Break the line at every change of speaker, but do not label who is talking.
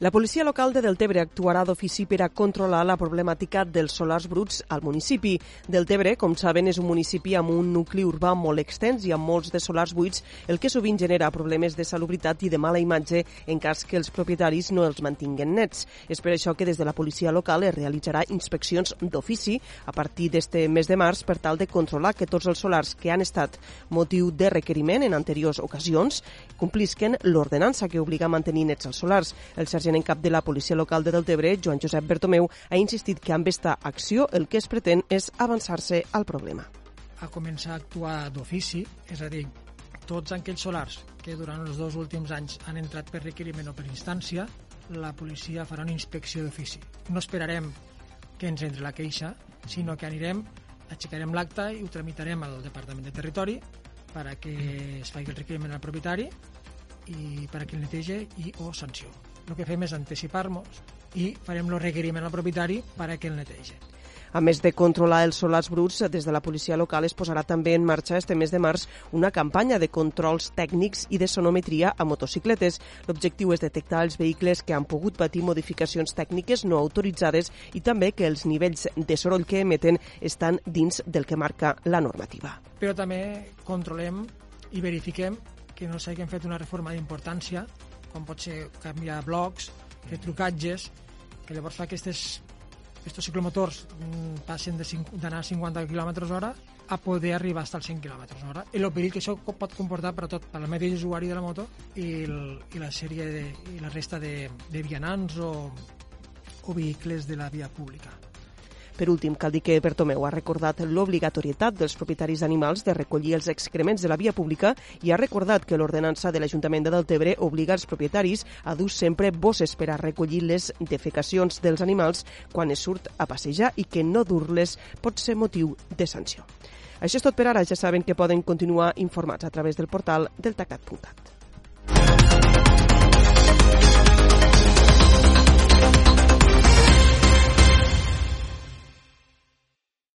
La policia local de Deltebre actuarà d'ofici per a controlar la problemàtica dels solars bruts al municipi. Deltebre, com saben, és un municipi amb un nucli urbà molt extens i amb molts de solars buits, el que sovint genera problemes de salubritat i de mala imatge en cas que els propietaris no els mantinguen nets. És per això que des de la policia local es realitzarà inspeccions d'ofici a partir d'este mes de març per tal de controlar que tots els solars que han estat motiu de requeriment en anteriors ocasions complisquen l'ordenança que obliga a mantenir nets els solars. El sergent sergent en cap de la policia local de Deltebre, Joan Josep Bertomeu, ha insistit que amb esta acció el que es pretén és avançar-se al problema.
A començar a actuar d'ofici, és a dir, tots aquells solars que durant els dos últims anys han entrat per requeriment o per instància, la policia farà una inspecció d'ofici. No esperarem que ens entre la queixa, sinó que anirem, aixecarem l'acte i ho tramitarem al Departament de Territori per a que es faci el requeriment al propietari i per a que el netege i o sanció el que fem és anticipar-nos i farem el requeriment al propietari per a que el netegi.
A més de controlar els solars bruts, des de la policia local es posarà també en marxa este mes de març una campanya de controls tècnics i de sonometria a motocicletes. L'objectiu és detectar els vehicles que han pogut patir modificacions tècniques no autoritzades i també que els nivells de soroll que emeten estan dins del que marca la normativa.
Però també controlem i verifiquem que no s'hagin fet una reforma d'importància com pot ser canviar blocs, fer trucatges, que llavors fa que aquests, aquests ciclomotors mm, passen d'anar a 50 km hora a poder arribar fins als 100 km hora. I el perill que això pot comportar per a tot, per al mateix usuari de la moto i, el, i la sèrie de, i la resta de, de vianants o, o vehicles de la via pública.
Per últim, cal dir que Bertomeu ha recordat l'obligatorietat dels propietaris d'animals de recollir els excrements de la via pública i ha recordat que l'ordenança de l'Ajuntament de Deltebre obliga els propietaris a dur sempre bosses per a recollir les defecacions dels animals quan es surt a passejar i que no dur-les pot ser motiu de sanció. Això és tot per ara. Ja saben que poden continuar informats a través del portal deltacat.cat.